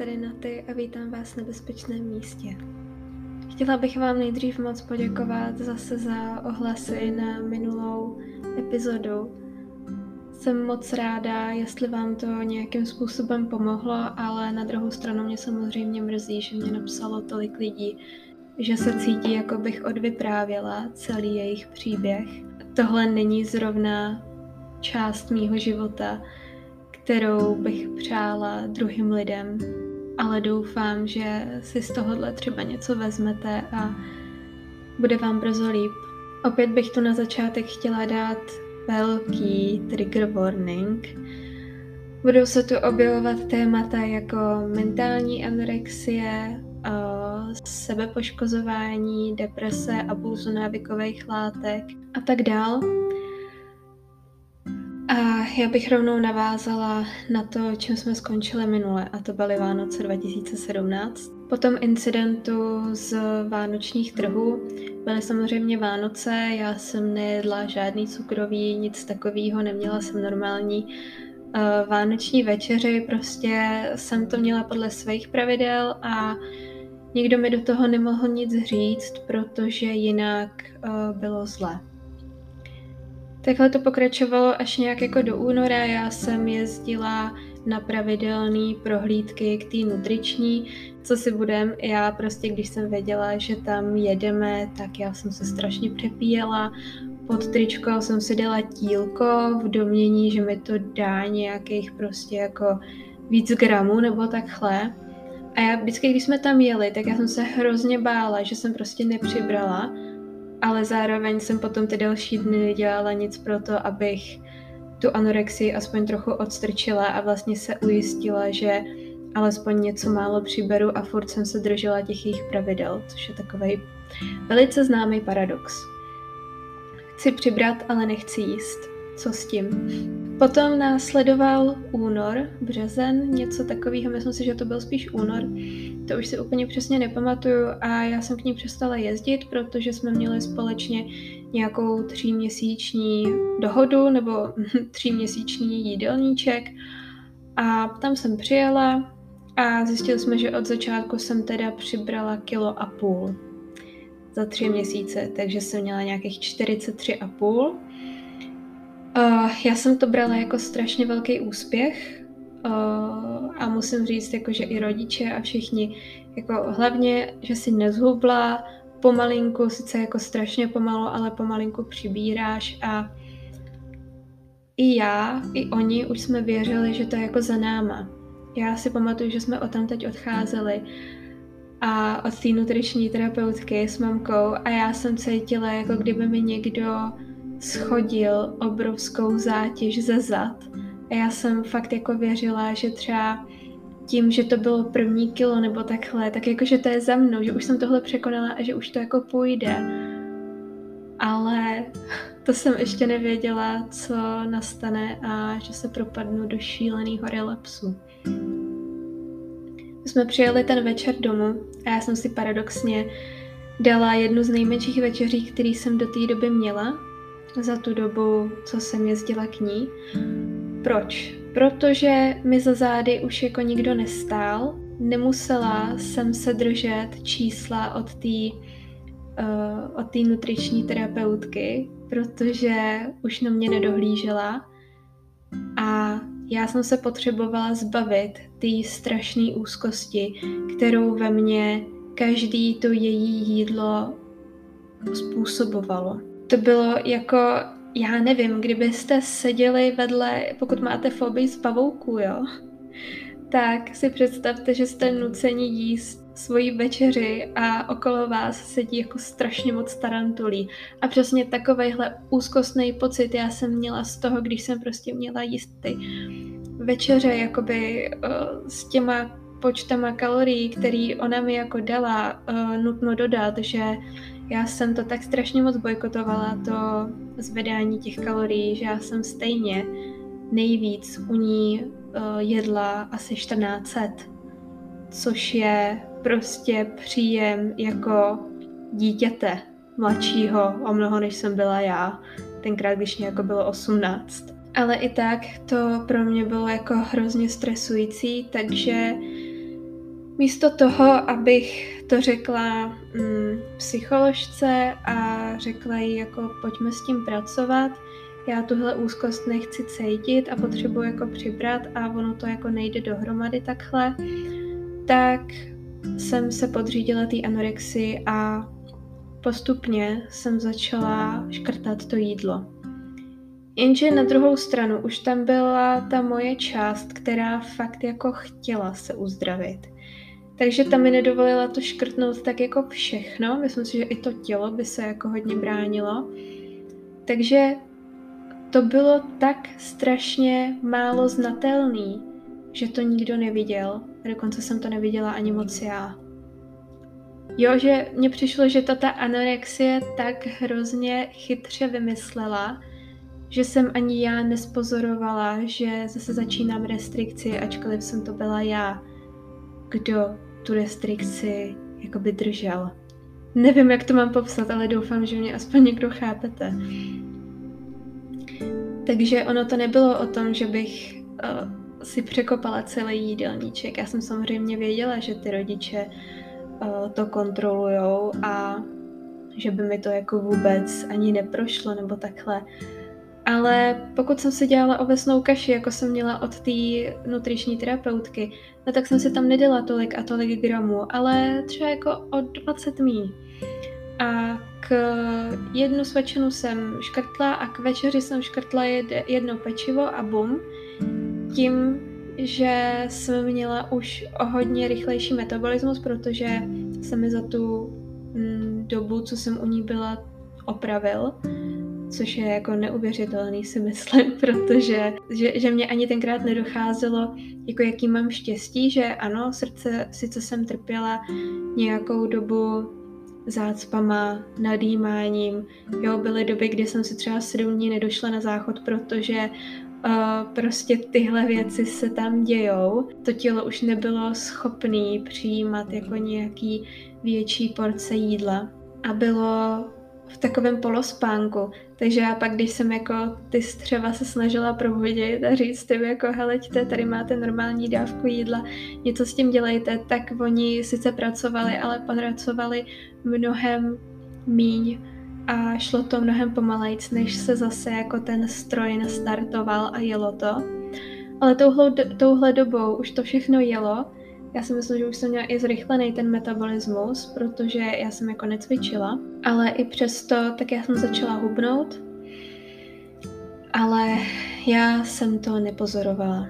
tady na ty a vítám vás na bezpečném místě. Chtěla bych vám nejdřív moc poděkovat zase za ohlasy na minulou epizodu. Jsem moc ráda, jestli vám to nějakým způsobem pomohlo, ale na druhou stranu mě samozřejmě mrzí, že mě napsalo tolik lidí, že se cítí, jako bych odvyprávěla celý jejich příběh. Tohle není zrovna část mýho života, kterou bych přála druhým lidem, ale doufám, že si z tohohle třeba něco vezmete a bude vám brzo líp. Opět bych tu na začátek chtěla dát velký trigger warning. Budou se tu objevovat témata jako mentální anorexie, sebepoškozování, deprese, abúzu návykových látek a tak dál. A já bych rovnou navázala na to, čím jsme skončili minule, a to byly Vánoce 2017. Po tom incidentu z vánočních trhů byly samozřejmě Vánoce, já jsem nejedla žádný cukroví, nic takového, neměla jsem normální uh, vánoční večeři, prostě jsem to měla podle svých pravidel a nikdo mi do toho nemohl nic říct, protože jinak uh, bylo zle. Takhle to pokračovalo až nějak jako do února. Já jsem jezdila na pravidelné prohlídky k té nutriční, co si budem. Já prostě, když jsem věděla, že tam jedeme, tak já jsem se strašně přepíjela. Pod tričko jsem si dala tílko v domění, že mi to dá nějakých prostě jako víc gramů nebo takhle. A já vždycky, když jsme tam jeli, tak já jsem se hrozně bála, že jsem prostě nepřibrala ale zároveň jsem potom ty další dny nedělala nic pro to, abych tu anorexii aspoň trochu odstrčila a vlastně se ujistila, že alespoň něco málo přiberu a furt jsem se držela těch jejich pravidel, což je takový velice známý paradox. Chci přibrat, ale nechci jíst. Co s tím? Potom následoval únor, březen, něco takového, myslím si, že to byl spíš únor. To už si úplně přesně nepamatuju a já jsem k ní přestala jezdit, protože jsme měli společně nějakou tříměsíční dohodu nebo tříměsíční jídelníček a tam jsem přijela a zjistili jsme, že od začátku jsem teda přibrala kilo a půl za tři měsíce, takže jsem měla nějakých 43 a půl Uh, já jsem to brala jako strašně velký úspěch uh, a musím říct, jako, že i rodiče a všichni, jako hlavně, že si nezhubla, pomalinku, sice jako strašně pomalu, ale pomalinku přibíráš a i já, i oni už jsme věřili, že to je jako za náma. Já si pamatuju, že jsme o tam teď odcházeli a od té nutriční terapeutky s mamkou a já jsem cítila, jako kdyby mi někdo schodil obrovskou zátěž ze zad. A já jsem fakt jako věřila, že třeba tím, že to bylo první kilo nebo takhle, tak jako, že to je za mnou, že už jsem tohle překonala a že už to jako půjde. Ale to jsem ještě nevěděla, co nastane a že se propadnu do šíleného relapsu. My jsme přijeli ten večer domů a já jsem si paradoxně dala jednu z nejmenších večeří, který jsem do té doby měla, za tu dobu, co jsem jezdila k ní. Proč? Protože mi za zády už jako nikdo nestál, nemusela jsem se držet čísla od té uh, od té nutriční terapeutky, protože už na mě nedohlížela a já jsem se potřebovala zbavit té strašné úzkosti, kterou ve mně každý to její jídlo způsobovalo to bylo jako, já nevím, kdybyste seděli vedle, pokud máte fobii z pavouků, jo, tak si představte, že jste nuceni jíst svoji večeři a okolo vás sedí jako strašně moc tarantulí. A přesně takovejhle úzkostný pocit já jsem měla z toho, když jsem prostě měla jíst ty večeře jakoby uh, s těma počtama kalorií, který ona mi jako dala, uh, nutno dodat, že já jsem to tak strašně moc bojkotovala, to zvedání těch kalorií, že já jsem stejně nejvíc u ní uh, jedla asi 1400, což je prostě příjem jako dítěte mladšího o mnoho, než jsem byla já, tenkrát, když mě jako bylo 18. Ale i tak to pro mě bylo jako hrozně stresující, takže Místo toho, abych to řekla mm, psycholožce a řekla jí jako pojďme s tím pracovat, já tuhle úzkost nechci cítit a potřebuji jako přibrat a ono to jako nejde dohromady takhle, tak jsem se podřídila té anorexii a postupně jsem začala škrtat to jídlo. Jenže na druhou stranu už tam byla ta moje část, která fakt jako chtěla se uzdravit. Takže ta mi nedovolila to škrtnout tak jako všechno. Myslím si, že i to tělo by se jako hodně bránilo. Takže to bylo tak strašně málo znatelný, že to nikdo neviděl. Dokonce jsem to neviděla ani moc já. Jo, že mně přišlo, že to ta anorexie tak hrozně chytře vymyslela, že jsem ani já nespozorovala, že zase začínám restrikci, ačkoliv jsem to byla já, kdo tu restrikci jakoby držel. Nevím, jak to mám popsat, ale doufám, že mě aspoň někdo chápete. Takže ono to nebylo o tom, že bych uh, si překopala celý jídelníček. Já jsem samozřejmě věděla, že ty rodiče uh, to kontrolujou a že by mi to jako vůbec ani neprošlo nebo takhle. Ale pokud jsem si dělala ovesnou kaši, jako jsem měla od té nutriční terapeutky, no tak jsem si tam nedala tolik a tolik gramů, ale třeba jako o 20 mí. A k jednu svačinu jsem škrtla a k večeři jsem škrtla jedno pečivo a bum. Tím, že jsem měla už o hodně rychlejší metabolismus, protože se mi za tu mm, dobu, co jsem u ní byla, opravil což je jako neuvěřitelný si myslím, protože že, že mě ani tenkrát nedocházelo, jako jaký mám štěstí, že ano, srdce, sice jsem trpěla nějakou dobu zácpama, nadýmáním, jo, byly doby, kdy jsem si třeba sedm dní nedošla na záchod, protože uh, prostě tyhle věci se tam dějou. To tělo už nebylo schopné přijímat jako nějaký větší porce jídla a bylo v takovém polospánku. Takže já pak, když jsem jako ty střeva se snažila probudit a říct tím jako heleďte, tady máte normální dávku jídla, něco s tím dělejte, tak oni sice pracovali, ale pracovali mnohem míň a šlo to mnohem pomalejc, než se zase jako ten stroj nastartoval a jelo to. Ale touhle, touhle dobou už to všechno jelo já si myslím, že už jsem měla i zrychlený ten metabolismus, protože já jsem jako necvičila, ale i přesto tak já jsem začala hubnout, ale já jsem to nepozorovala.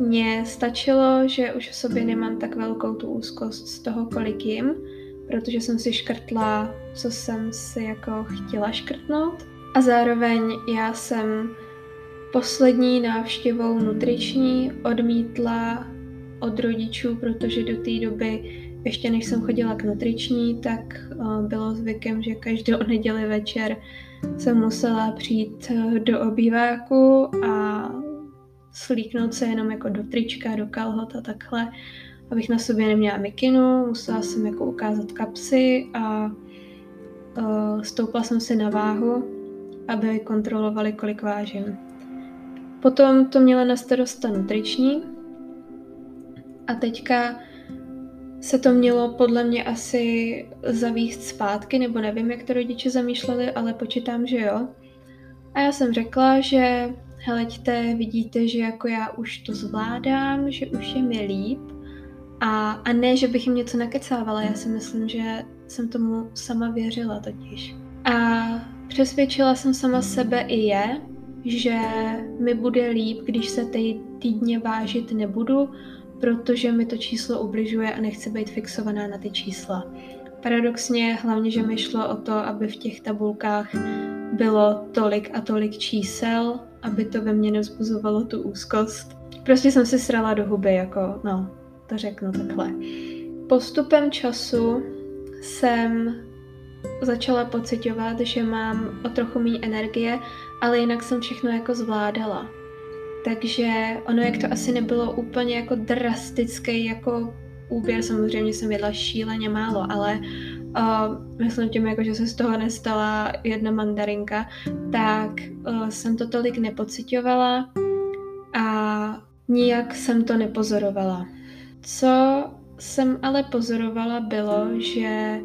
Mně stačilo, že už v sobě nemám tak velkou tu úzkost z toho, kolik jim, protože jsem si škrtla, co jsem si jako chtěla škrtnout. A zároveň já jsem poslední návštěvou nutriční odmítla od rodičů, protože do té doby, ještě než jsem chodila k nutriční, tak uh, bylo zvykem, že každou neděli večer jsem musela přijít uh, do obýváku a slíknout se jenom jako do trička, do kalhot a takhle, abych na sobě neměla mikinu, musela jsem jako ukázat kapsy a uh, stoupla jsem si na váhu, aby kontrolovali, kolik vážím. Potom to měla na starosta nutriční, a teďka se to mělo podle mě asi zavíst zpátky, nebo nevím, jak to rodiče zamýšleli, ale počítám, že jo. A já jsem řekla, že heleďte, vidíte, že jako já už to zvládám, že už je mi líp. A, a ne, že bych jim něco nakecávala, já si myslím, že jsem tomu sama věřila totiž. A přesvědčila jsem sama sebe i je, že mi bude líp, když se tej týdně vážit nebudu, protože mi to číslo ubližuje a nechci být fixovaná na ty čísla. Paradoxně hlavně, že mi šlo o to, aby v těch tabulkách bylo tolik a tolik čísel, aby to ve mně nevzbuzovalo tu úzkost. Prostě jsem si srala do huby, jako, no, to řeknu takhle. Postupem času jsem začala pocitovat, že mám o trochu méně energie, ale jinak jsem všechno jako zvládala. Takže ono, jak to asi nebylo úplně jako drastický jako úběr, samozřejmě jsem jedla šíleně málo, ale uh, myslím tím, jako, že se z toho nestala jedna mandarinka, tak uh, jsem to tolik nepocitovala a nijak jsem to nepozorovala. Co jsem ale pozorovala, bylo, že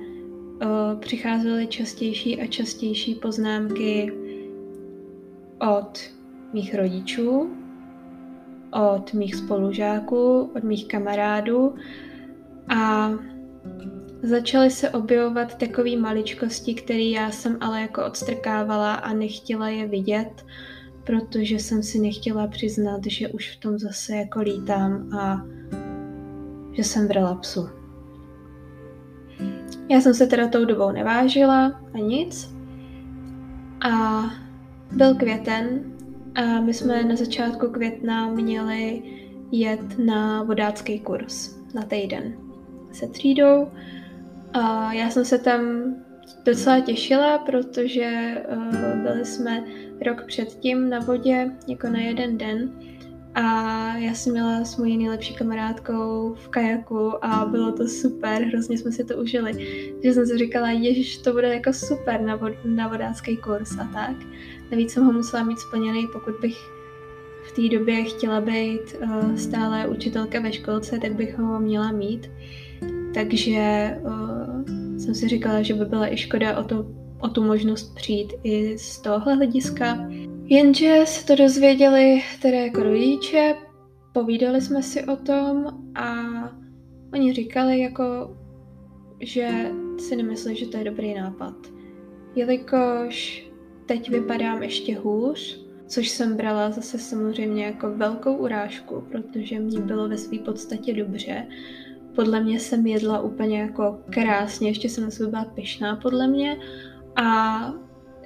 o, přicházely častější a častější poznámky od mých rodičů, od mých spolužáků, od mých kamarádů a začaly se objevovat takové maličkosti, které já jsem ale jako odstrkávala a nechtěla je vidět, protože jsem si nechtěla přiznat, že už v tom zase jako lítám a že jsem v relapsu. Já jsem se teda tou dobou nevážila a nic. A byl květen a my jsme na začátku května měli jet na vodácký kurz na týden se třídou. A já jsem se tam docela těšila, protože uh, byli jsme rok předtím na vodě, jako na jeden den. A já jsem měla s mojí nejlepší kamarádkou v kajaku a bylo to super, hrozně jsme si to užili. Takže jsem si říkala, ježiš, to bude jako super na, vod, na vodácký kurz a tak. Navíc jsem ho musela mít splněný, pokud bych v té době chtěla být uh, stále učitelka ve školce, tak bych ho měla mít. Takže uh, jsem si říkala, že by byla i škoda o, to, o tu možnost přijít i z tohohle hlediska. Jenže se to dozvěděli teda jako rodiče, povídali jsme si o tom a oni říkali jako, že si nemyslí, že to je dobrý nápad. Jelikož teď vypadám ještě hůř, což jsem brala zase samozřejmě jako velkou urážku, protože mě bylo ve své podstatě dobře. Podle mě jsem jedla úplně jako krásně, ještě jsem na sebe byla pyšná podle mě a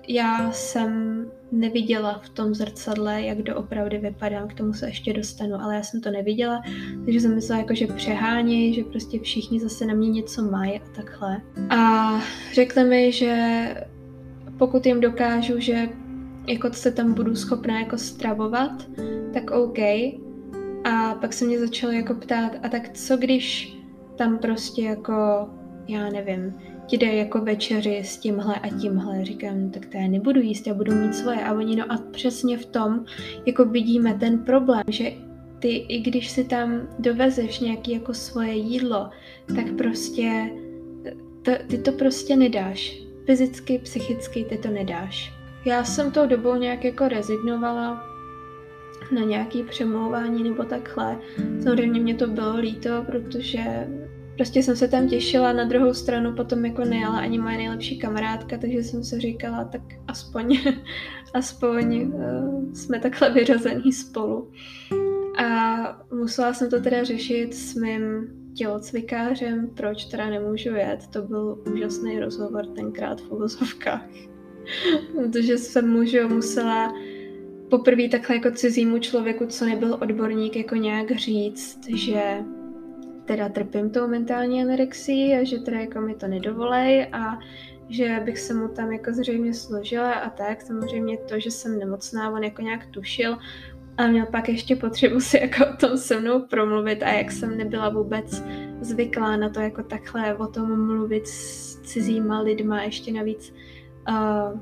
já jsem neviděla v tom zrcadle, jak doopravdy vypadám, k tomu se ještě dostanu, ale já jsem to neviděla, takže jsem myslela jako, že přehání, že prostě všichni zase na mě něco mají a takhle. A řekli mi, že pokud jim dokážu, že jako se tam budu schopná jako stravovat, tak OK. A pak se mě začali jako ptát, a tak co když tam prostě jako, já nevím, ti jde jako večeři s tímhle a tímhle. Říkám, no, tak to já nebudu jíst, já budu mít svoje. A oni, no a přesně v tom, jako vidíme ten problém, že ty, i když si tam dovezeš nějaký jako svoje jídlo, tak prostě to, ty to prostě nedáš. Fyzicky, psychicky ty to nedáš. Já jsem tou dobou nějak jako rezignovala na nějaký přemlouvání nebo takhle. Samozřejmě mě to bylo líto, protože Prostě jsem se tam těšila, na druhou stranu potom jako nejela ani moje nejlepší kamarádka, takže jsem se říkala, tak aspoň, aspoň uh, jsme takhle vyřazení spolu. A musela jsem to teda řešit s mým tělocvikářem, proč teda nemůžu jet. To byl úžasný rozhovor tenkrát v uvozovkách. Protože jsem mužu musela poprvé takhle jako cizímu člověku, co nebyl odborník, jako nějak říct, že teda trpím tou mentální anorexii a že teda jako mi to nedovolej a že bych se mu tam jako zřejmě složila a tak. Samozřejmě to, že jsem nemocná, on jako nějak tušil a měl pak ještě potřebu si jako o tom se mnou promluvit a jak jsem nebyla vůbec zvyklá na to jako takhle o tom mluvit s cizíma lidma, ještě navíc uh,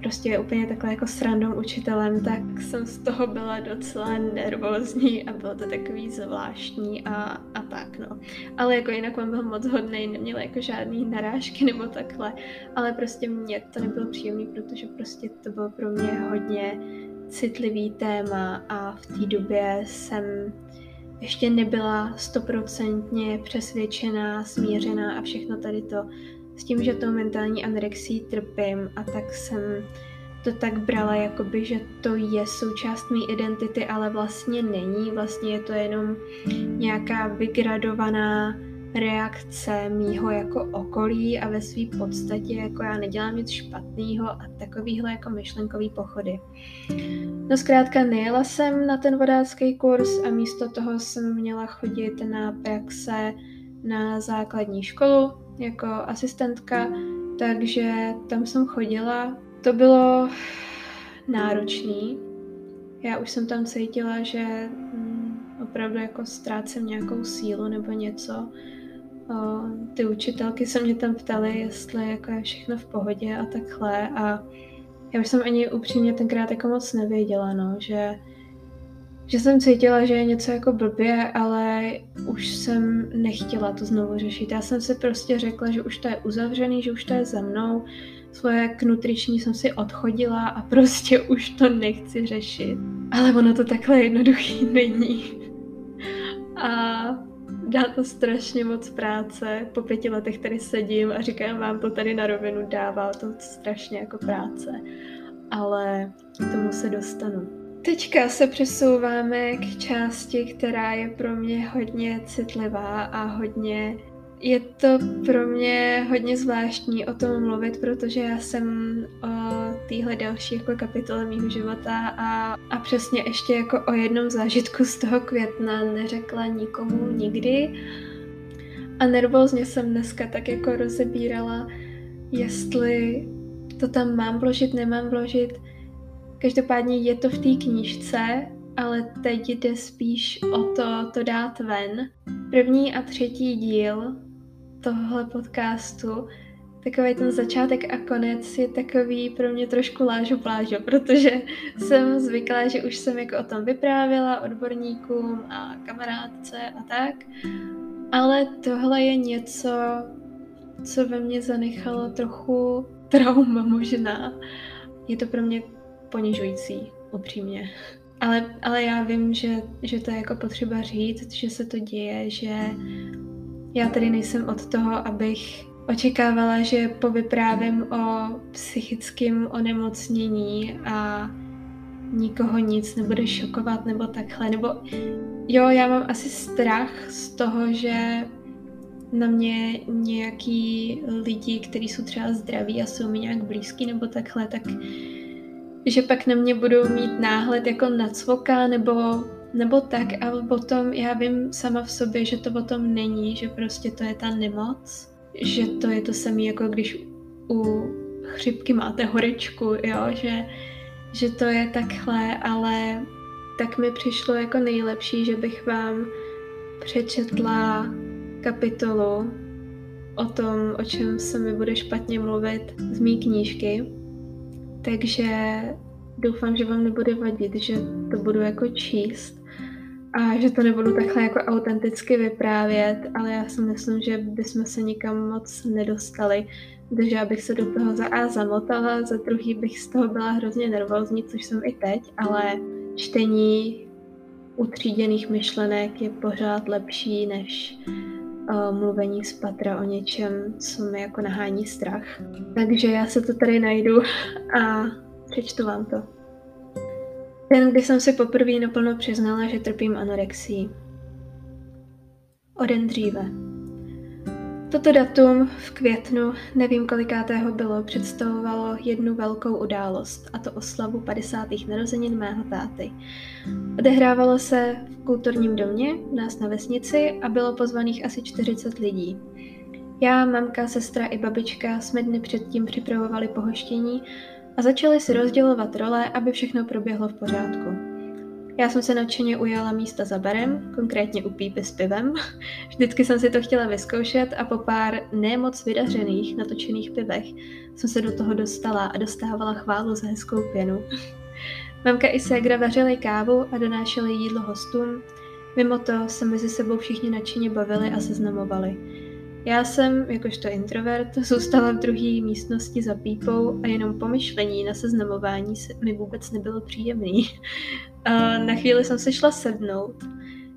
prostě úplně takhle jako srandom učitelem, tak jsem z toho byla docela nervózní a bylo to takový zvláštní a, a tak no. Ale jako jinak on byl moc hodný, neměl jako žádný narážky nebo takhle, ale prostě mě to nebylo příjemný, protože prostě to bylo pro mě hodně citlivý téma a v té době jsem ještě nebyla stoprocentně přesvědčená, smířená a všechno tady to s tím, že to mentální anorexii trpím a tak jsem to tak brala, jakoby, že to je součást mé identity, ale vlastně není. Vlastně je to jenom nějaká vygradovaná reakce mýho jako okolí a ve své podstatě jako já nedělám nic špatného a takovýhle jako myšlenkový pochody. No zkrátka nejela jsem na ten vodácký kurz a místo toho jsem měla chodit na praxe na základní školu, jako asistentka, takže tam jsem chodila. To bylo náročný. Já už jsem tam cítila, že mm, opravdu jako ztrácím nějakou sílu nebo něco. Ty učitelky se mě tam ptaly, jestli jako je všechno v pohodě a takhle a já už jsem ani upřímně tenkrát jako moc nevěděla, no, že, že jsem cítila, že je něco jako blbě, ale už jsem nechtěla to znovu řešit. Já jsem si prostě řekla, že už to je uzavřený, že už to je za mnou. Svoje knutriční jsem si odchodila a prostě už to nechci řešit. Ale ono to takhle jednoduchý není. A dá to strašně moc práce. Po pěti letech tady sedím a říkám vám to tady na rovinu, dává to strašně jako práce. Ale k tomu se dostanu. Teďka se přesouváme k části, která je pro mě hodně citlivá a hodně je to pro mě hodně zvláštní o tom mluvit, protože já jsem o téhle další jako kapitole mýho života a, a přesně ještě jako o jednom zážitku z toho května neřekla nikomu nikdy. A nervózně jsem dneska tak jako rozebírala, jestli to tam mám vložit, nemám vložit, Každopádně je to v té knížce, ale teď jde spíš o to, to dát ven. První a třetí díl tohle podcastu, takový ten začátek a konec je takový pro mě trošku lážo plážo, protože jsem zvyklá, že už jsem jako o tom vyprávěla odborníkům a kamarádce a tak, ale tohle je něco, co ve mně zanechalo trochu trauma možná. Je to pro mě ponižující, upřímně. Ale, ale já vím, že, že to je jako potřeba říct, že se to děje, že já tady nejsem od toho, abych očekávala, že povyprávím o psychickém onemocnění a nikoho nic nebude šokovat nebo takhle, nebo jo, já mám asi strach z toho, že na mě nějaký lidi, kteří jsou třeba zdraví a jsou mi nějak blízký nebo takhle, tak že pak na mě budou mít náhled jako na cvoka nebo, nebo tak, ale potom já vím sama v sobě, že to o tom není, že prostě to je ta nemoc, že to je to samé jako když u chřipky máte horečku, jo, že, že to je takhle, ale tak mi přišlo jako nejlepší, že bych vám přečetla kapitolu o tom, o čem se mi bude špatně mluvit z mý knížky. Takže doufám, že vám nebude vadit, že to budu jako číst a že to nebudu takhle jako autenticky vyprávět, ale já si myslím, že bychom se nikam moc nedostali, takže já bych se do toho za A zamotala, za druhý bych z toho byla hrozně nervózní, což jsem i teď, ale čtení utříděných myšlenek je pořád lepší než uh, mluvení z patra o něčem, co mi jako nahání strach. Takže já se to tady najdu a přečtu vám to. Den, kdy jsem si poprvé naplno přiznala, že trpím anorexií. O den dříve. Toto datum v květnu, nevím kolikátého bylo, představovalo jednu velkou událost, a to oslavu 50. narozenin mého táty. Odehrávalo se v kulturním domě, nás na vesnici, a bylo pozvaných asi 40 lidí. Já, mamka, sestra i babička jsme dny předtím připravovali pohoštění a začali si rozdělovat role, aby všechno proběhlo v pořádku. Já jsem se nadšeně ujala místa za barem, konkrétně u pípy s pivem. Vždycky jsem si to chtěla vyzkoušet a po pár nemoc vydařených, natočených pivech jsem se do toho dostala a dostávala chválu za hezkou pěnu. Mamka i ségra vařily kávu a donášely jídlo hostům. Mimo to se mezi sebou všichni nadšeně bavili a seznamovali. Já jsem, jakožto introvert, zůstala v druhé místnosti za pípou a jenom pomyšlení na seznamování mi vůbec nebylo příjemný. Na chvíli jsem se šla sednout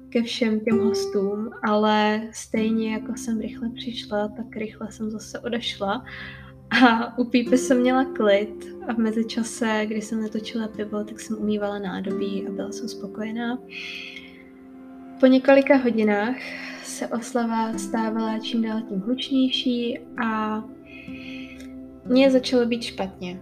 ke všem těm hostům, ale stejně jako jsem rychle přišla, tak rychle jsem zase odešla. A u pípy jsem měla klid a v mezičase, kdy jsem netočila pivo, tak jsem umývala nádobí a byla jsem spokojená. Po několika hodinách se oslava stávala čím dál tím hlučnější a mně začalo být špatně.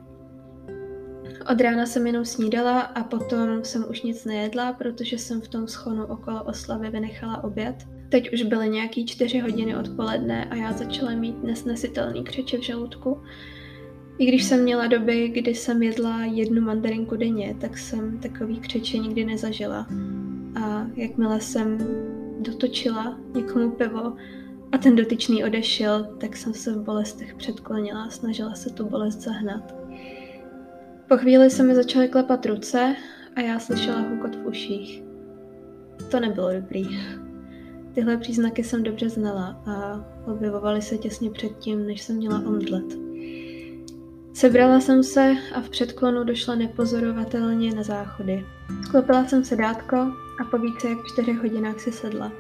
Od rána jsem jenom snídala a potom jsem už nic nejedla, protože jsem v tom schonu okolo oslavy vynechala oběd. Teď už byly nějaký čtyři hodiny odpoledne a já začala mít nesnesitelný křeče v žaludku. I když jsem měla doby, kdy jsem jedla jednu mandarinku denně, tak jsem takový křeče nikdy nezažila. A jakmile jsem dotočila někomu pivo a ten dotyčný odešel, tak jsem se v bolestech předklonila a snažila se tu bolest zahnat. Po chvíli se mi začaly klepat ruce a já slyšela hukot v uších. to nebylo dobrý. Tyhle příznaky jsem dobře znala a objevovaly se těsně předtím, než jsem měla omdlet. Sebrala jsem se a v předklonu došla nepozorovatelně na záchody. Sklopila jsem se dátko a po více jak čtyřech hodinách si sedla.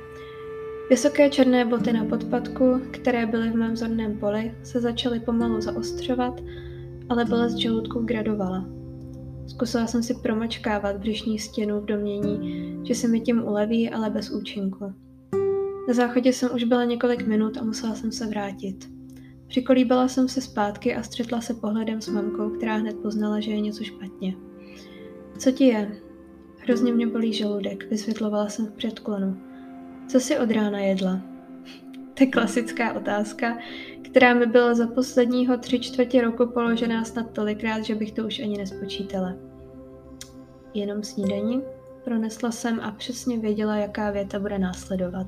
Vysoké černé boty na podpadku, které byly v mém zorném poli, se začaly pomalu zaostřovat, ale bolest žaludku gradovala. Zkusila jsem si promačkávat břišní stěnu v domění, že se mi tím uleví, ale bez účinku. Na záchodě jsem už byla několik minut a musela jsem se vrátit. Přikolíbala jsem se zpátky a střetla se pohledem s mamkou, která hned poznala, že je něco špatně. Co ti je? Hrozně mě bolí žaludek, vysvětlovala jsem v předklonu. Co jsi od rána jedla? To je klasická otázka, která mi byla za posledního tři čtvrtě roku položená snad tolikrát, že bych to už ani nespočítala. Jenom snídaní? Pronesla jsem a přesně věděla, jaká věta bude následovat.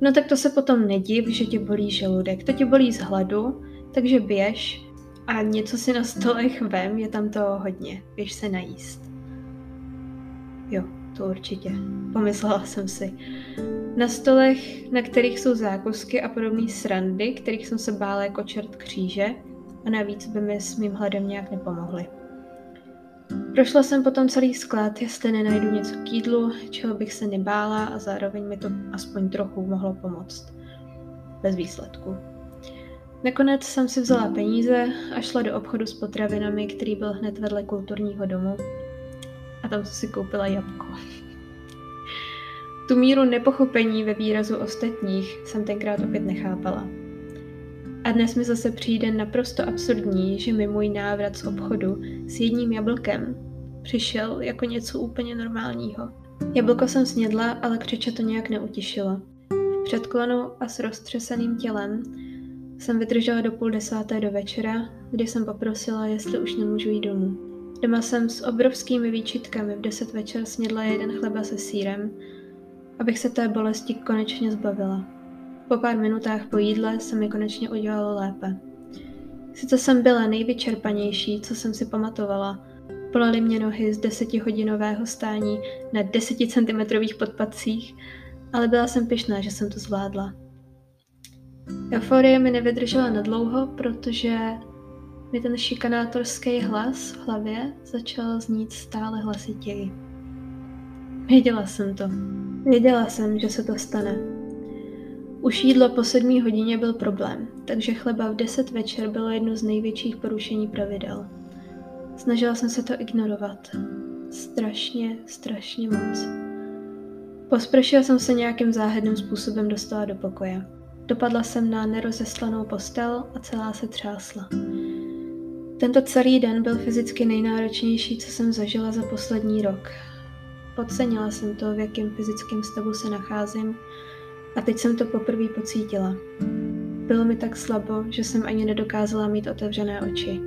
No tak to se potom nediv, že tě bolí žaludek. To tě bolí z hladu, takže běž a něco si na stolech vem, je tam toho hodně. Běž se najíst. Jo, to určitě. Pomyslela jsem si. Na stolech, na kterých jsou zákusky a podobné srandy, kterých jsem se bála jako čert kříže, a navíc by mi s mým hladem nějak nepomohly. Prošla jsem potom celý sklad, jestli nenajdu něco k jídlu, čeho bych se nebála a zároveň mi to aspoň trochu mohlo pomoct. Bez výsledku. Nakonec jsem si vzala peníze a šla do obchodu s potravinami, který byl hned vedle kulturního domu. A tam jsem si koupila jabko. Tu míru nepochopení ve výrazu ostatních jsem tenkrát opět nechápala. A dnes mi zase přijde naprosto absurdní, že mi můj návrat z obchodu s jedním jablkem přišel jako něco úplně normálního. Jablko jsem snědla, ale křeče to nějak neutišilo. V předklonu a s roztřeseným tělem jsem vydržela do půl desáté do večera, kdy jsem poprosila, jestli už nemůžu jít domů. Doma jsem s obrovskými výčitkami v deset večer snědla jeden chleba se sírem, abych se té bolesti konečně zbavila. Po pár minutách po jídle se mi konečně udělalo lépe. Sice jsem byla nejvyčerpanější, co jsem si pamatovala. Bolely mě nohy z desetihodinového stání na deseticentimetrových podpacích, ale byla jsem pyšná, že jsem to zvládla. Euforie mi nevydržela na dlouho, protože mi ten šikanátorský hlas v hlavě začal znít stále hlasitěji. Věděla jsem to. Věděla jsem, že se to stane. Už jídlo po sedmí hodině byl problém, takže chleba v deset večer bylo jedno z největších porušení pravidel. Snažila jsem se to ignorovat. Strašně, strašně moc. Po jsem se nějakým záhadným způsobem dostala do pokoje. Dopadla jsem na nerozeslanou postel a celá se třásla. Tento celý den byl fyzicky nejnáročnější, co jsem zažila za poslední rok. Podcenila jsem to, v jakém fyzickém stavu se nacházím a teď jsem to poprvé pocítila. Bylo mi tak slabo, že jsem ani nedokázala mít otevřené oči.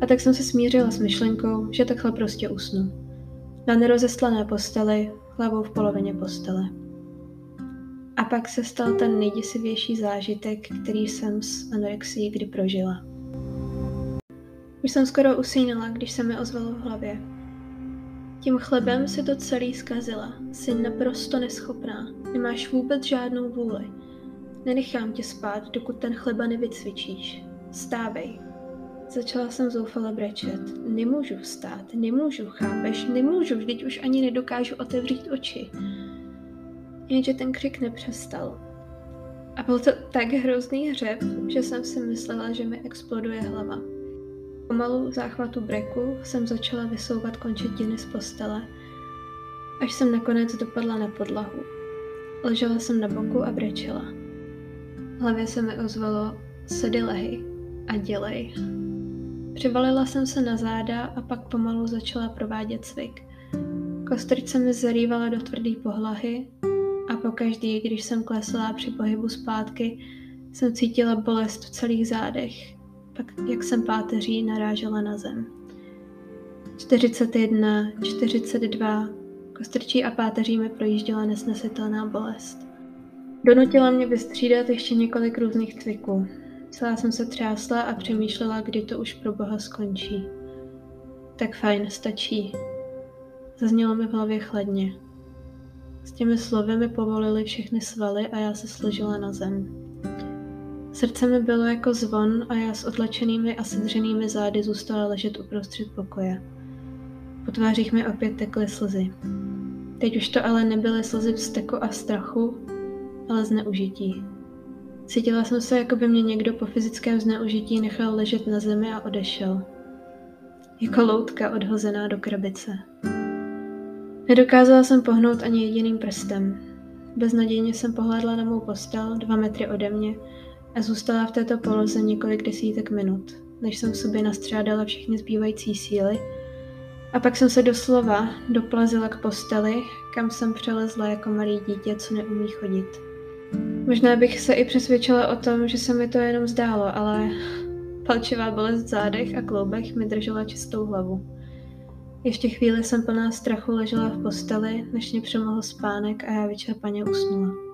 A tak jsem se smířila s myšlenkou, že takhle prostě usnu. Na nerozeslané posteli, hlavou v polovině postele. A pak se stal ten nejděsivější zážitek, který jsem s anorexií kdy prožila. Už jsem skoro usínala, když se mi ozvalo v hlavě. Tím chlebem si to celý zkazila. Jsi naprosto neschopná. Nemáš vůbec žádnou vůli. Nenechám tě spát, dokud ten chleba nevycvičíš. Stávej. Začala jsem zoufale brečet. Nemůžu vstát, nemůžu, chápeš? Nemůžu, vždyť už ani nedokážu otevřít oči. Jenže ten křik nepřestal. A byl to tak hrozný hřeb, že jsem si myslela, že mi exploduje hlava. Pomalu v záchvatu breku jsem začala vysouvat končetiny z postele, až jsem nakonec dopadla na podlahu. Ležela jsem na boku a brečela. V hlavě se mi ozvalo, sedy lehy a dělej. Přivalila jsem se na záda a pak pomalu začala provádět cvik. Kostrč mi zarývala do tvrdé pohlahy a pokaždý, když jsem klesla při pohybu zpátky, jsem cítila bolest v celých zádech jak jsem páteří narážela na zem. 41, 42, kostrčí a páteří mi projížděla nesnesitelná bolest. Donutila mě vystřídat ještě několik různých cviků. Celá jsem se třásla a přemýšlela, kdy to už pro boha skončí. Tak fajn, stačí. Zaznělo mi v hlavě chladně. těmi slovy mi povolili všechny svaly a já se složila na zem. Srdce mi bylo jako zvon a já s otlačenými a sedřenými zády zůstala ležet uprostřed pokoje. Po tvářích mi opět tekly slzy. Teď už to ale nebyly slzy vzteku a strachu, ale zneužití. Cítila jsem se, jako by mě někdo po fyzickém zneužití nechal ležet na zemi a odešel. Jako loutka odhozená do krabice. Nedokázala jsem pohnout ani jediným prstem. Beznadějně jsem pohledla na mou postel, dva metry ode mě, a zůstala v této poloze několik desítek minut, než jsem v sobě nastřádala všechny zbývající síly a pak jsem se doslova doplazila k posteli, kam jsem přelezla jako malý dítě, co neumí chodit. Možná bych se i přesvědčila o tom, že se mi to jenom zdálo, ale palčivá bolest v zádech a kloubech mi držela čistou hlavu. Ještě chvíli jsem plná strachu ležela v posteli, než mě přemohl spánek a já vyčerpaně usnula.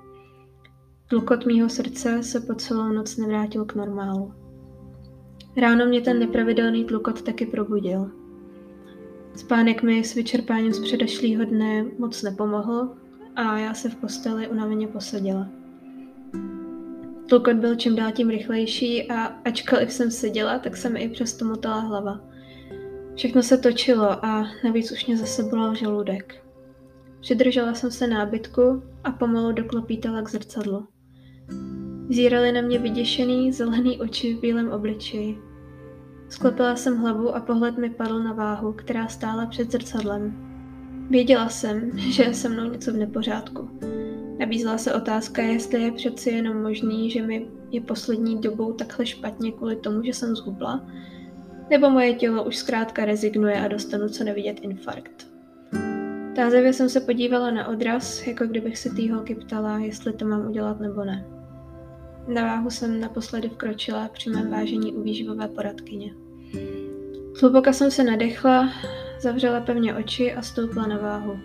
Tlukot mýho srdce se po celou noc nevrátil k normálu. Ráno mě ten nepravidelný tlukot taky probudil. Spánek mi s vyčerpáním z předešlého dne moc nepomohl a já se v posteli unaveně posadila. Tlukot byl čím dál tím rychlejší a ačkoliv jsem seděla, tak se mi i přesto motala hlava. Všechno se točilo a navíc už mě zase bolel žaludek. Přidržela jsem se nábytku a pomalu doklopítala k zrcadlu. Zírali na mě vyděšený, zelený oči v bílém obličeji. Sklepila jsem hlavu a pohled mi padl na váhu, která stála před zrcadlem. Věděla jsem, že je se mnou něco v nepořádku. Nabízela se otázka, jestli je přeci jenom možný, že mi je poslední dobou takhle špatně kvůli tomu, že jsem zhubla, nebo moje tělo už zkrátka rezignuje a dostanu co nevidět infarkt. Tázavě jsem se podívala na odraz, jako kdybych se té holky ptala, jestli to mám udělat nebo ne. Na váhu jsem naposledy vkročila při mém vážení u výživové poradkyně. Hluboka jsem se nadechla, zavřela pevně oči a stoupla na váhu.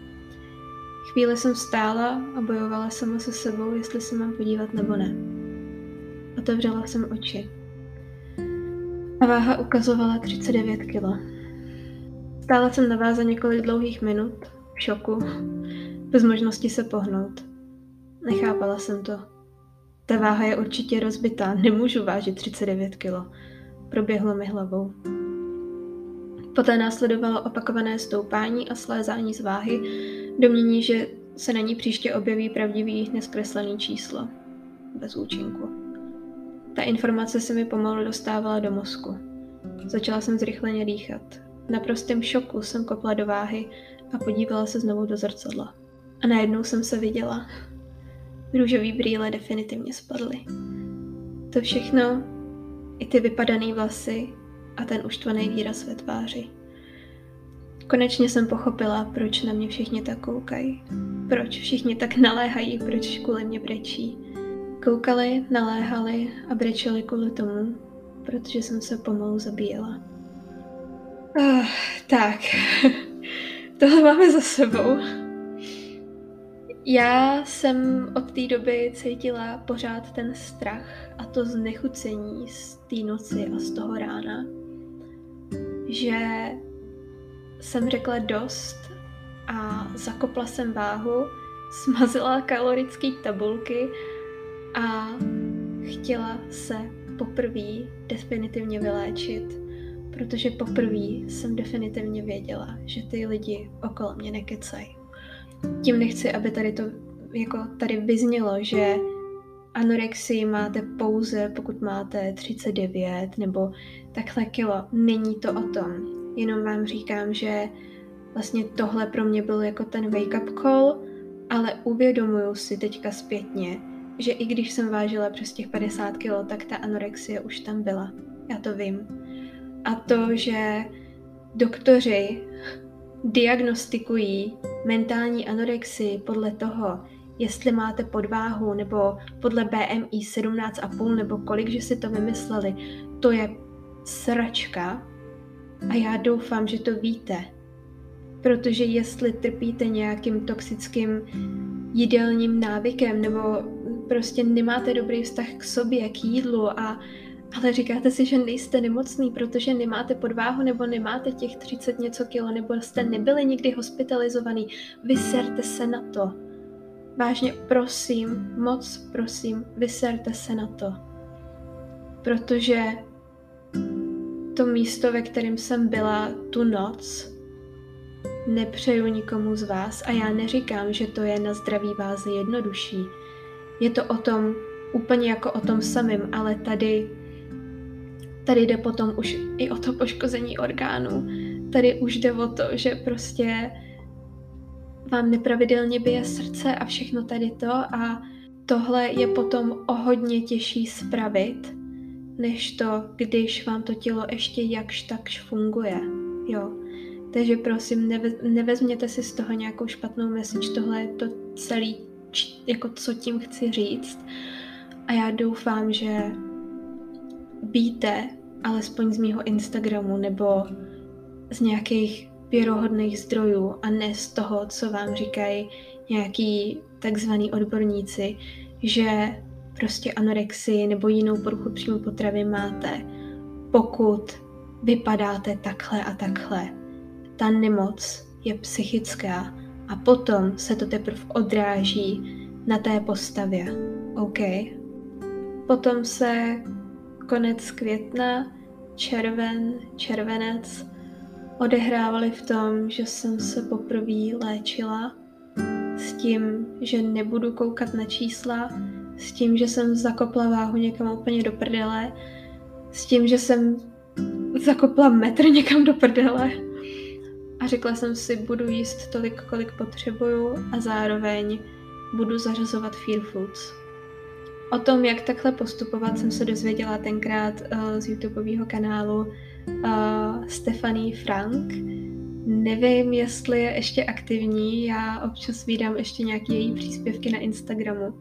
Chvíli jsem stála a bojovala sama se sebou, jestli se mám podívat nebo ne. Otevřela jsem oči. A váha ukazovala 39 kg. Stála jsem na váze několik dlouhých minut, v šoku, bez možnosti se pohnout. Nechápala jsem to. Ta váha je určitě rozbitá, nemůžu vážit 39 kg. Proběhlo mi hlavou. Poté následovalo opakované stoupání a slézání z váhy, domění, že se na ní příště objeví pravdivý neskreslený číslo. Bez účinku. Ta informace se mi pomalu dostávala do mozku. Začala jsem zrychleně dýchat. V naprostém šoku jsem kopla do váhy a podívala se znovu do zrcadla. A najednou jsem se viděla. Růžový brýle definitivně spadly. To všechno, i ty vypadané vlasy a ten uštvaný výraz ve tváři. Konečně jsem pochopila, proč na mě všichni tak koukají. Proč všichni tak naléhají, proč kvůli mě brečí. Koukali, naléhali a brečeli kvůli tomu, protože jsem se pomalu zabíjela. Uh, tak, tohle máme za sebou. Já jsem od té doby cítila pořád ten strach a to znechucení z té noci a z toho rána, že jsem řekla dost a zakopla jsem váhu, smazila kalorické tabulky a chtěla se poprvé definitivně vyléčit, protože poprvé jsem definitivně věděla, že ty lidi okolo mě nekecají. Tím nechci, aby tady to jako tady vyznělo, že anorexii máte pouze, pokud máte 39 nebo takhle kilo. Není to o tom. Jenom vám říkám, že vlastně tohle pro mě byl jako ten wake-up call, ale uvědomuju si teďka zpětně, že i když jsem vážila přes těch 50 kg, tak ta anorexie už tam byla. Já to vím. A to, že doktoři diagnostikují mentální anorexii podle toho, jestli máte podváhu nebo podle BMI 17,5 nebo kolik, že si to vymysleli, to je sračka a já doufám, že to víte. Protože jestli trpíte nějakým toxickým jídelním návykem nebo prostě nemáte dobrý vztah k sobě, k jídlu a ale říkáte si, že nejste nemocný, protože nemáte podváhu nebo nemáte těch 30 něco kilo, nebo jste nebyli nikdy hospitalizovaný. Vyserte se na to. vážně prosím, moc prosím, vyserte se na to. Protože to místo, ve kterém jsem byla tu noc, nepřeju nikomu z vás a já neříkám, že to je na zdraví váze jednodušší. Je to o tom, úplně jako o tom samém, ale tady, tady jde potom už i o to poškození orgánů. Tady už jde o to, že prostě vám nepravidelně bije srdce a všechno tady to a tohle je potom o hodně těžší spravit, než to, když vám to tělo ještě jakž takž funguje. Jo. Takže prosím, neve, nevezměte si z toho nějakou špatnou message, tohle je to celý, jako co tím chci říct. A já doufám, že víte, alespoň z mýho Instagramu nebo z nějakých věrohodných zdrojů a ne z toho, co vám říkají nějaký takzvaný odborníci, že prostě anorexii nebo jinou poruchu příjmu potravy máte, pokud vypadáte takhle a takhle. Ta nemoc je psychická a potom se to teprve odráží na té postavě. OK? Potom se konec května, červen, červenec odehrávaly v tom, že jsem se poprvé léčila s tím, že nebudu koukat na čísla, s tím, že jsem zakopla váhu někam úplně do prdele, s tím, že jsem zakopla metr někam do prdele a řekla jsem si, budu jíst tolik, kolik potřebuju a zároveň budu zařazovat fear foods. O tom, jak takhle postupovat, jsem se dozvěděla tenkrát uh, z YouTubeového kanálu uh, Stephanie Frank. Nevím, jestli je ještě aktivní, já občas vydám ještě nějaké její příspěvky na Instagramu.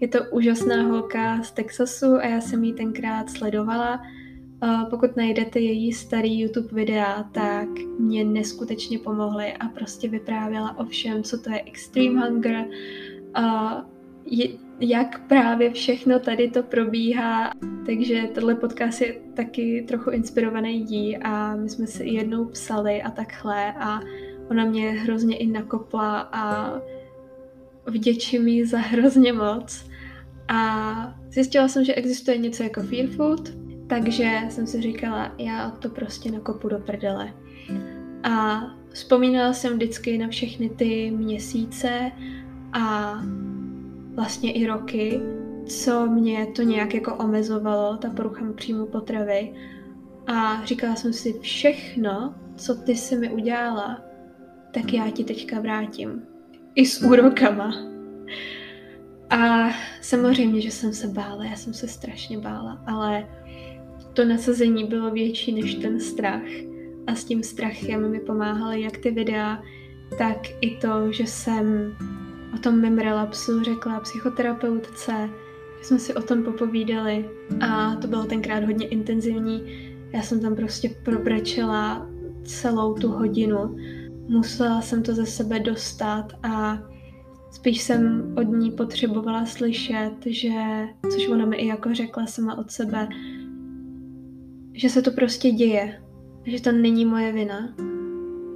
Je to úžasná holka z Texasu a já jsem ji tenkrát sledovala. Uh, pokud najdete její starý YouTube videa, tak mě neskutečně pomohly a prostě vyprávěla o všem, co to je extreme hunger, jak právě všechno tady to probíhá. Takže tenhle podcast je taky trochu inspirovaný jí a my jsme si jednou psali a takhle a ona mě hrozně i nakopla a vděčím jí za hrozně moc. A zjistila jsem, že existuje něco jako fear food, takže jsem si říkala, já to prostě nakopu do prdele. A vzpomínala jsem vždycky na všechny ty měsíce a vlastně i roky, co mě to nějak jako omezovalo, ta porucha příjmu potravy. A říkala jsem si, všechno, co ty si mi udělala, tak já ti teďka vrátím. I s úrokama. A samozřejmě, že jsem se bála, já jsem se strašně bála, ale to nasazení bylo větší než ten strach. A s tím strachem mi pomáhaly jak ty videa, tak i to, že jsem o tom mém relapsu řekla psychoterapeutce, že jsme si o tom popovídali a to bylo tenkrát hodně intenzivní. Já jsem tam prostě probrečela celou tu hodinu. Musela jsem to ze sebe dostat a spíš jsem od ní potřebovala slyšet, že, což ona mi i jako řekla sama od sebe, že se to prostě děje, že to není moje vina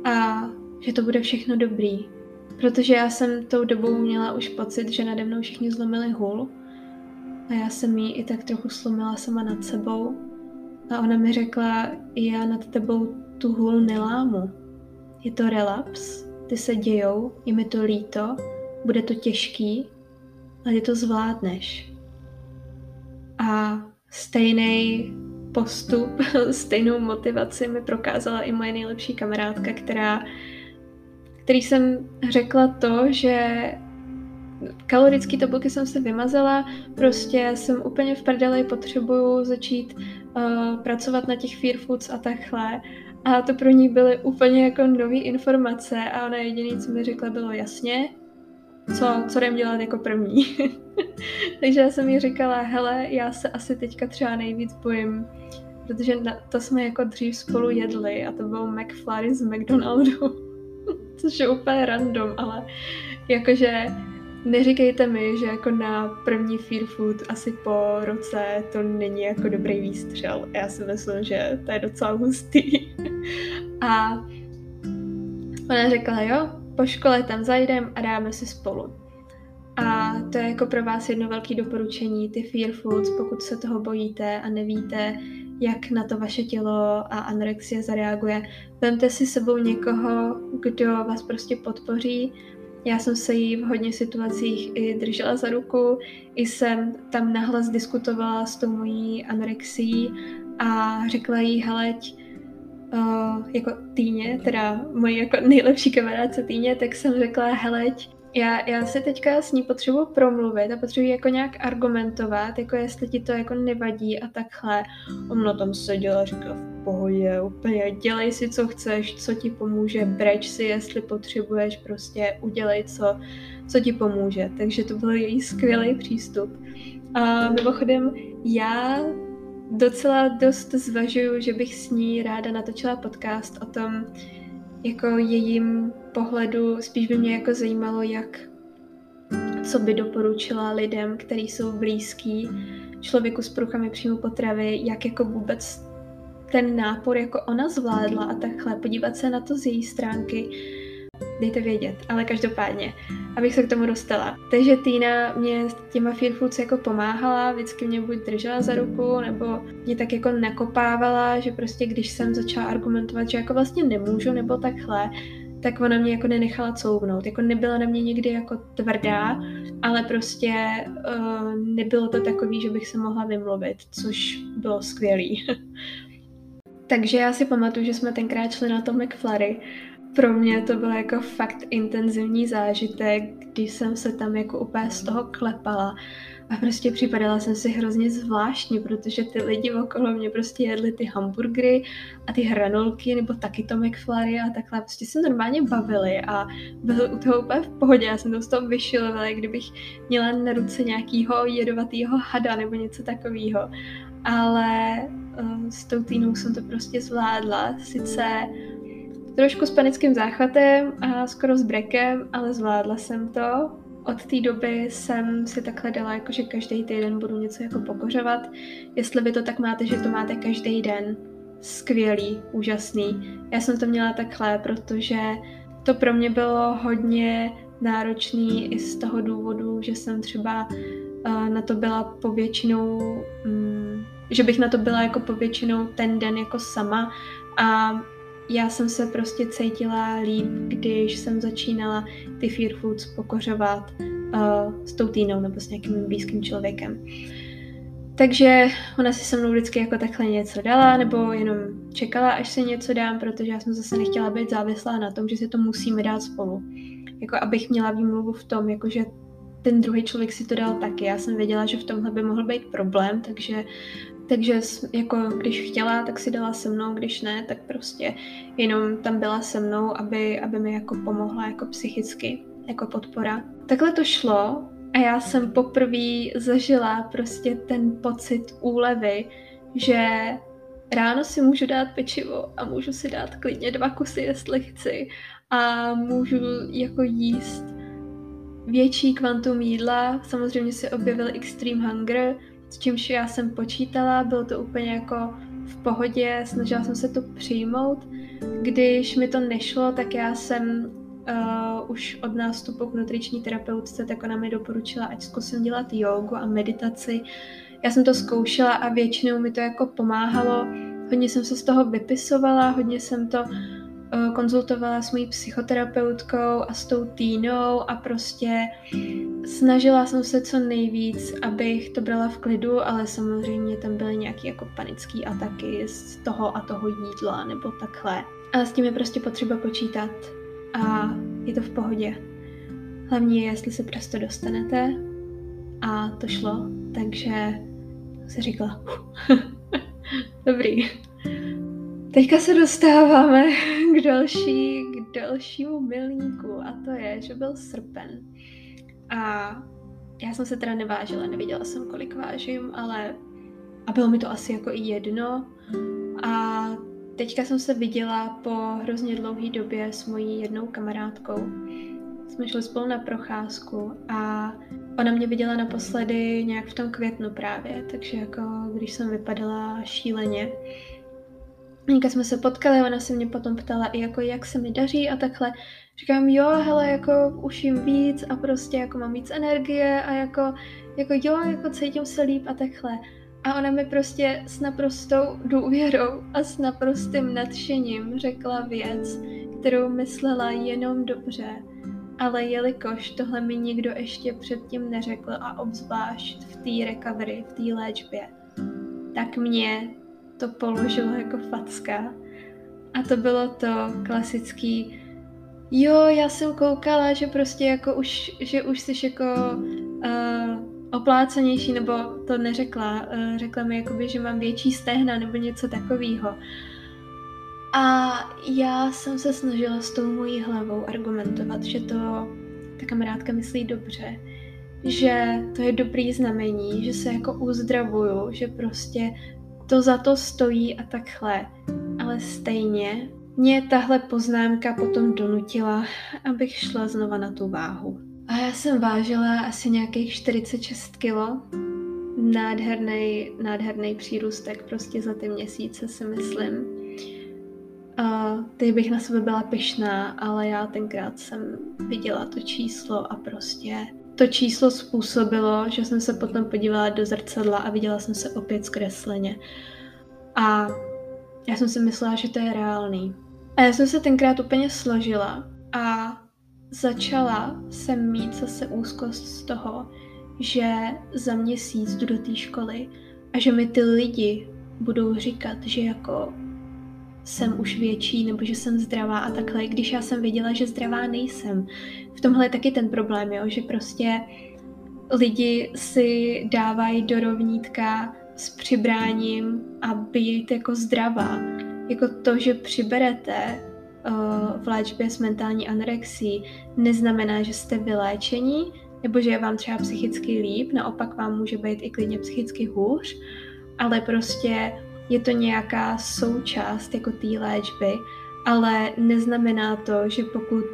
a že to bude všechno dobrý, Protože já jsem tou dobou měla už pocit, že nade mnou všichni zlomili hůl a já jsem jí i tak trochu slomila sama nad sebou a ona mi řekla, já nad tebou tu hůl nelámu. Je to relaps, ty se dějou, je mi to líto, bude to těžký, ale ty to zvládneš. A stejný postup, stejnou motivaci mi prokázala i moje nejlepší kamarádka, která který jsem řekla to, že kalorické tabulky jsem se vymazala, prostě jsem úplně v prdeli, potřebuju začít uh, pracovat na těch fear foods a takhle. A to pro ní byly úplně jako nové informace a ona jediné, co mi řekla, bylo jasně, co, co jdem dělat jako první. Takže já jsem jí říkala, hele, já se asi teďka třeba nejvíc bojím, protože na, to jsme jako dřív spolu jedli a to byl McFlurry z McDonaldu. Což je úplně random, ale jakože neříkejte mi, že jako na první fear food asi po roce to není jako dobrý výstřel. Já si myslím, že to je docela hustý. a ona řekla, jo, po škole tam zajdem a dáme si spolu. A to je jako pro vás jedno velké doporučení, ty fear foods, pokud se toho bojíte a nevíte, jak na to vaše tělo a anorexie zareaguje. Vemte si sebou někoho, kdo vás prostě podpoří. Já jsem se jí v hodně situacích i držela za ruku, i jsem tam nahlas diskutovala s tou mojí anorexií a řekla jí, heleď, uh, jako Týně, teda mojí jako nejlepší kamarádce Týně, tak jsem řekla, heleď, já, já si teďka s ní potřebuji promluvit a potřebuji jako nějak argumentovat, jako jestli ti to jako nevadí a takhle. Ona tam seděla a říkala v pohodě, úplně dělej si, co chceš, co ti pomůže, breč si, jestli potřebuješ, prostě udělej, co, co ti pomůže. Takže to byl její skvělý přístup. A mimochodem, já docela dost zvažuju, že bych s ní ráda natočila podcast o tom, jako jejím pohledu, spíš by mě jako zajímalo, jak, co by doporučila lidem, kteří jsou blízký člověku s poruchami příjmu potravy, jak jako vůbec ten nápor jako ona zvládla a takhle, podívat se na to z její stránky, dejte vědět, ale každopádně, abych se k tomu dostala. Takže Týna mě s těma fear foods jako pomáhala, vždycky mě buď držela za ruku, nebo mě tak jako nakopávala, že prostě když jsem začala argumentovat, že jako vlastně nemůžu, nebo takhle, tak ona mě jako nenechala couvnout. Jako nebyla na mě nikdy jako tvrdá, ale prostě uh, nebylo to takový, že bych se mohla vymluvit, což bylo skvělý. Takže já si pamatuju, že jsme tenkrát šli na to McFlurry pro mě to byl jako fakt intenzivní zážitek, když jsem se tam jako úplně z toho klepala a prostě připadala jsem si hrozně zvláštní, protože ty lidi okolo mě prostě jedli ty hamburgery a ty hranolky nebo taky to McFlurry a takhle prostě se normálně bavili a byli u toho úplně v pohodě. Já jsem to z toho vyšilovala, kdybych měla na ruce nějakýho jedovatýho hada nebo něco takového. Ale uh, s tou týnou jsem to prostě zvládla. Sice trošku s panickým záchvatem a skoro s brekem, ale zvládla jsem to. Od té doby jsem si takhle dala, jako že každý týden budu něco jako pokořovat. Jestli vy to tak máte, že to máte každý den, skvělý, úžasný. Já jsem to měla takhle, protože to pro mě bylo hodně náročný i z toho důvodu, že jsem třeba uh, na to byla povětšinou, um, že bych na to byla jako povětšinou ten den jako sama a já jsem se prostě cítila líp, když jsem začínala ty fear foods pokořovat uh, s tou týnou nebo s nějakým blízkým člověkem. Takže ona si se mnou vždycky jako takhle něco dala, nebo jenom čekala, až se něco dám, protože já jsem zase nechtěla být závislá na tom, že si to musíme dát spolu. Jako abych měla výmluvu v tom, jakože ten druhý člověk si to dal taky. Já jsem věděla, že v tomhle by mohl být problém, takže takže jako když chtěla, tak si dala se mnou, když ne, tak prostě jenom tam byla se mnou, aby, aby mi jako pomohla jako psychicky, jako podpora. Takhle to šlo a já jsem poprvé zažila prostě ten pocit úlevy, že ráno si můžu dát pečivo a můžu si dát klidně dva kusy, jestli chci a můžu jako jíst větší kvantum jídla. Samozřejmě se objevil extreme hunger, s čímž já jsem počítala, bylo to úplně jako v pohodě, snažila jsem se to přijmout. Když mi to nešlo, tak já jsem uh, už od nástupu k nutriční terapeutce, tak ona mi doporučila, ať zkusím dělat jogu a meditaci. Já jsem to zkoušela a většinou mi to jako pomáhalo. Hodně jsem se z toho vypisovala, hodně jsem to uh, konzultovala s mojí psychoterapeutkou a s tou týnou a prostě Snažila jsem se co nejvíc, abych to brala v klidu, ale samozřejmě tam byly nějaké jako panické ataky z toho a toho jídla nebo takhle. A s tím je prostě potřeba počítat a je to v pohodě. Hlavně je, jestli se prostě dostanete a to šlo, takže se říkala, dobrý. Teďka se dostáváme k další, k dalšímu milníku a to je, že byl srpen. A já jsem se teda nevážila, nevěděla jsem, kolik vážím, ale a bylo mi to asi jako i jedno. A teďka jsem se viděla po hrozně dlouhé době s mojí jednou kamarádkou. Jsme šli spolu na procházku a ona mě viděla naposledy nějak v tom květnu právě, takže jako když jsem vypadala šíleně. Někde jsme se potkali, ona se mě potom ptala i jako, jak se mi daří a takhle. Říkám, jo, hele, jako už jim víc a prostě jako mám víc energie a jako, jako jo, jako cítím se líp a takhle. A ona mi prostě s naprostou důvěrou a s naprostým nadšením řekla věc, kterou myslela jenom dobře. Ale jelikož tohle mi nikdo ještě předtím neřekl a obzvlášť v té recovery, v té léčbě, tak mě to položilo jako facka. A to bylo to klasický, jo, já jsem koukala, že prostě jako už, že už jsi jako uh, oplácenější, nebo to neřekla, uh, řekla mi jakoby, že mám větší stehna nebo něco takového. A já jsem se snažila s tou mojí hlavou argumentovat, že to ta kamarádka myslí dobře, že to je dobrý znamení, že se jako uzdravuju, že prostě to za to stojí a takhle. Ale stejně mě tahle poznámka potom donutila, abych šla znova na tu váhu. A já jsem vážila asi nějakých 46 kilo. Nádherný, nádherný přírůstek prostě za ty měsíce si myslím. A teď bych na sebe byla pyšná, ale já tenkrát jsem viděla to číslo a prostě to číslo způsobilo, že jsem se potom podívala do zrcadla a viděla jsem se opět zkresleně. A já jsem si myslela, že to je reálný. A já jsem se tenkrát úplně složila a začala jsem mít zase úzkost z toho, že za měsíc jdu do té školy a že mi ty lidi budou říkat, že jako jsem už větší nebo že jsem zdravá a takhle, když já jsem věděla, že zdravá nejsem. V tomhle je taky ten problém, jo, že prostě lidi si dávají do rovnítka s přibráním a být jako zdravá. Jako to, že přiberete uh, v léčbě s mentální anorexí, neznamená, že jste vyléčení, nebo že je vám třeba psychicky líp, naopak vám může být i klidně psychicky hůř, ale prostě je to nějaká součást jako té léčby, ale neznamená to, že pokud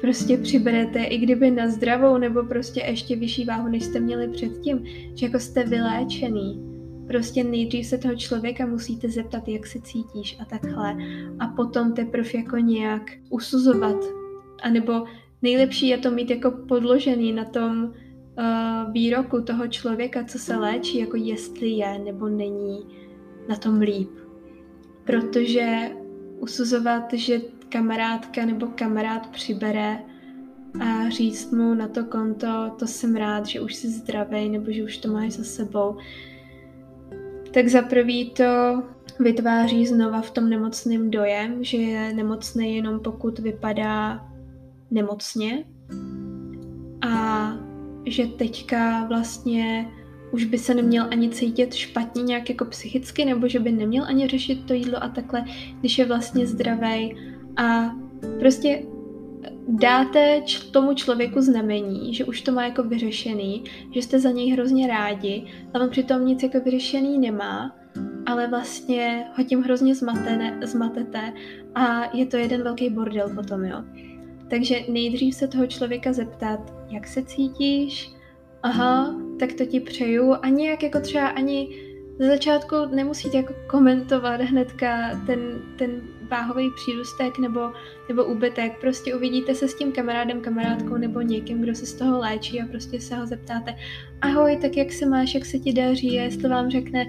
prostě přiberete i kdyby na zdravou nebo prostě ještě vyšší váhu, než jste měli předtím, že jako jste vyléčený. Prostě nejdřív se toho člověka musíte zeptat, jak se cítíš a takhle. A potom teprve jako nějak usuzovat. A nebo nejlepší je to mít jako podložený na tom uh, výroku toho člověka, co se léčí, jako jestli je nebo není na tom líp. Protože usuzovat, že kamarádka nebo kamarád přibere a říct mu na to konto, to jsem rád, že už jsi zdravý nebo že už to máš za sebou, tak za prvý to vytváří znova v tom nemocném dojem, že je nemocný jenom pokud vypadá nemocně a že teďka vlastně už by se neměl ani cítit špatně nějak jako psychicky, nebo že by neměl ani řešit to jídlo a takhle, když je vlastně zdravý. A prostě dáte č- tomu člověku znamení, že už to má jako vyřešený, že jste za něj hrozně rádi, a on přitom nic jako vyřešený nemá, ale vlastně ho tím hrozně zmatene, zmatete a je to jeden velký bordel potom, jo. Takže nejdřív se toho člověka zeptat, jak se cítíš, aha, tak to ti přeju. A nějak jako třeba ani ze začátku nemusíte jako komentovat hnedka ten, ten váhový přírůstek nebo, nebo úbytek. Prostě uvidíte se s tím kamarádem, kamarádkou nebo někým, kdo se z toho léčí a prostě se ho zeptáte ahoj, tak jak se máš, jak se ti daří, jestli vám řekne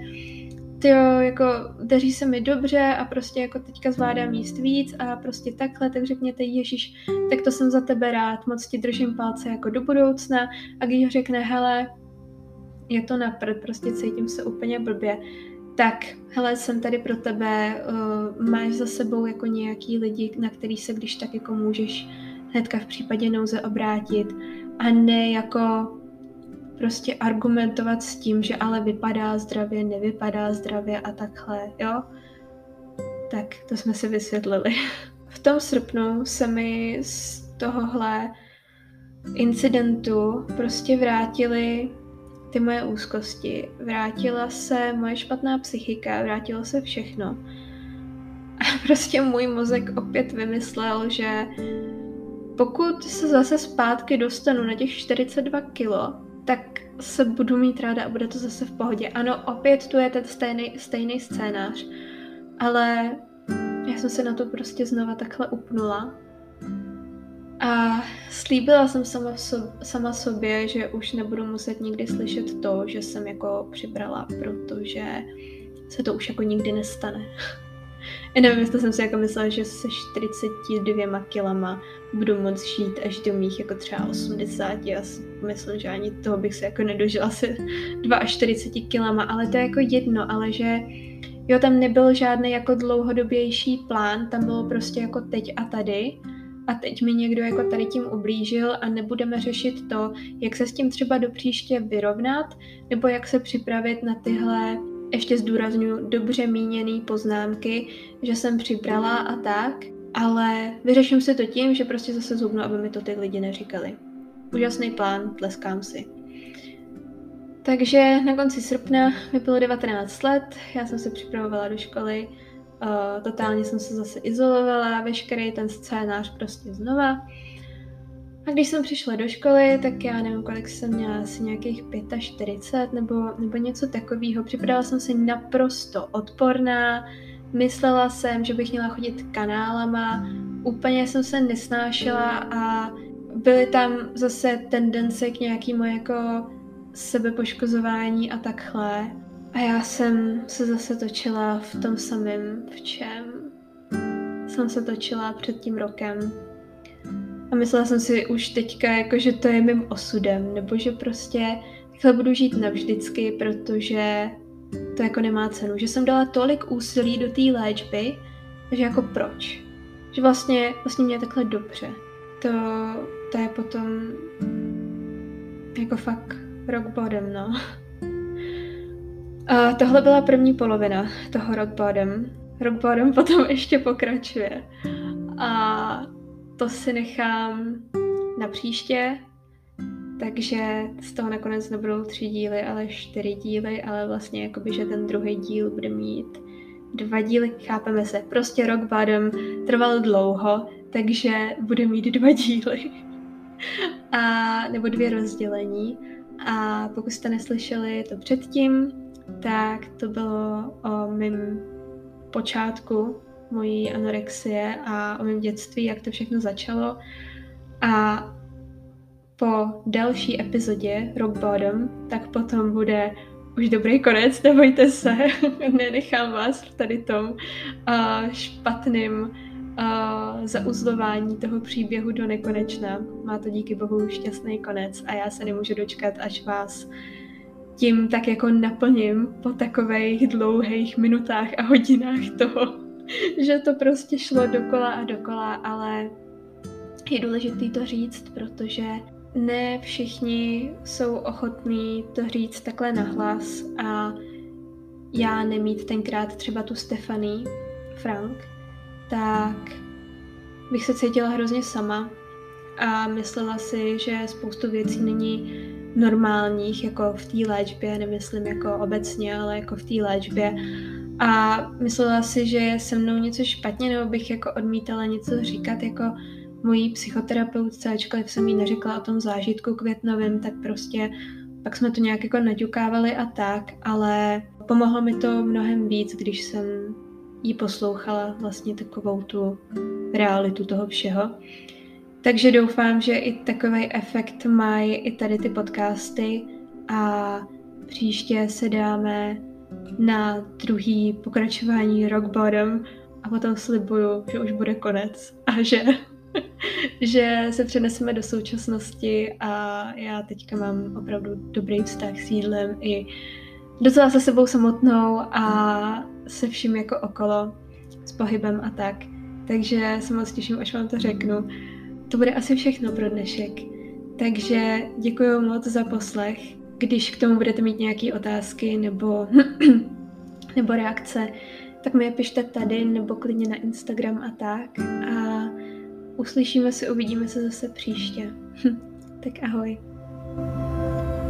ty jako daří se mi dobře a prostě jako teďka zvládám jíst víc a prostě takhle, tak řekněte Ježíš, tak to jsem za tebe rád, moc ti držím palce jako do budoucna. A když řekne hele, je to na prd, prostě cítím se úplně blbě, tak hele, jsem tady pro tebe, uh, máš za sebou jako nějaký lidi, na který se když tak jako můžeš hnedka v případě nouze obrátit a ne jako prostě argumentovat s tím, že ale vypadá zdravě, nevypadá zdravě a takhle, jo? Tak to jsme si vysvětlili. V tom srpnu se mi z tohohle incidentu prostě vrátily ty moje úzkosti, vrátila se moje špatná psychika, vrátilo se všechno. A prostě můj mozek opět vymyslel, že pokud se zase zpátky dostanu na těch 42 kilo, tak se budu mít ráda a bude to zase v pohodě. Ano, opět tu je ten stejný, stejný scénář. ale já jsem se na to prostě znova takhle upnula. A slíbila jsem sama, so, sama sobě, že už nebudu muset nikdy slyšet to, že jsem jako přibrala, protože se to už jako nikdy nestane. Já nevím, jestli jsem si jako myslela, že se 42 kilama budu moc žít až do mých jako třeba 80. Já si myslím, že ani toho bych se jako nedožila se 42 kilama, ale to je jako jedno, ale že jo, tam nebyl žádný jako dlouhodobější plán, tam bylo prostě jako teď a tady a teď mi někdo jako tady tím ublížil a nebudeme řešit to, jak se s tím třeba do příště vyrovnat, nebo jak se připravit na tyhle ještě zdůraznuju dobře míněný poznámky, že jsem přibrala a tak, ale vyřeším si to tím, že prostě zase zubnu, aby mi to ty lidi neříkali. Úžasný plán, tleskám si. Takže na konci srpna mi bylo 19 let, já jsem se připravovala do školy, uh, totálně jsem se zase izolovala, veškerý ten scénář prostě znova. A když jsem přišla do školy, tak já nevím, kolik jsem měla, asi nějakých 45 nebo, nebo něco takového. Připadala jsem si naprosto odporná, myslela jsem, že bych měla chodit kanálama, úplně jsem se nesnášela a byly tam zase tendence k nějakému jako sebepoškozování a takhle. A já jsem se zase točila v tom samém, v čem jsem se točila před tím rokem. A myslela jsem si už teďka, jako, že to je mým osudem, nebo že prostě takhle budu žít navždycky, protože to jako nemá cenu. Že jsem dala tolik úsilí do té léčby, že jako proč? Že vlastně, vlastně mě je takhle dobře. To, to je potom jako fakt rock bottom, no. A tohle byla první polovina toho rock bottom. Rock bottom potom ještě pokračuje. A to si nechám na příště, takže z toho nakonec nebudou tři díly, ale čtyři díly, ale vlastně jakoby, že ten druhý díl bude mít dva díly, chápeme se. Prostě Rock Bottom trval dlouho, takže bude mít dva díly. A, nebo dvě rozdělení. A pokud jste neslyšeli to předtím, tak to bylo o mém počátku mojí anorexie a o mém dětství, jak to všechno začalo. A po další epizodě Rock Bottom, tak potom bude už dobrý konec, nebojte se, nenechám vás v tady tom uh, špatným uh, zauzlování toho příběhu do nekonečna. Má to díky bohu šťastný konec a já se nemůžu dočkat, až vás tím tak jako naplním po takových dlouhých minutách a hodinách toho že to prostě šlo dokola a dokola, ale je důležité to říct, protože ne všichni jsou ochotní to říct takhle nahlas a já nemít tenkrát třeba tu Stefany Frank, tak bych se cítila hrozně sama a myslela si, že spoustu věcí není normálních, jako v té léčbě, nemyslím jako obecně, ale jako v té léčbě a myslela si, že je se mnou něco špatně, nebo bych jako odmítala něco říkat jako mojí psychoterapeutce, ačkoliv jsem jí neřekla o tom zážitku květnovém, tak prostě pak jsme to nějak jako naďukávali a tak, ale pomohlo mi to mnohem víc, když jsem jí poslouchala vlastně takovou tu realitu toho všeho. Takže doufám, že i takový efekt mají i tady ty podcasty a příště se dáme na druhý pokračování Rock Bottom a potom slibuju, že už bude konec a že, že se přeneseme do současnosti a já teďka mám opravdu dobrý vztah s jídlem i docela se sebou samotnou a se vším jako okolo, s pohybem a tak. Takže se moc těším, až vám to řeknu. To bude asi všechno pro dnešek. Takže děkuji moc za poslech když k tomu budete mít nějaké otázky nebo, nebo reakce, tak mi je pište tady nebo klidně na Instagram a tak. A uslyšíme se, uvidíme se zase příště. tak ahoj. thank you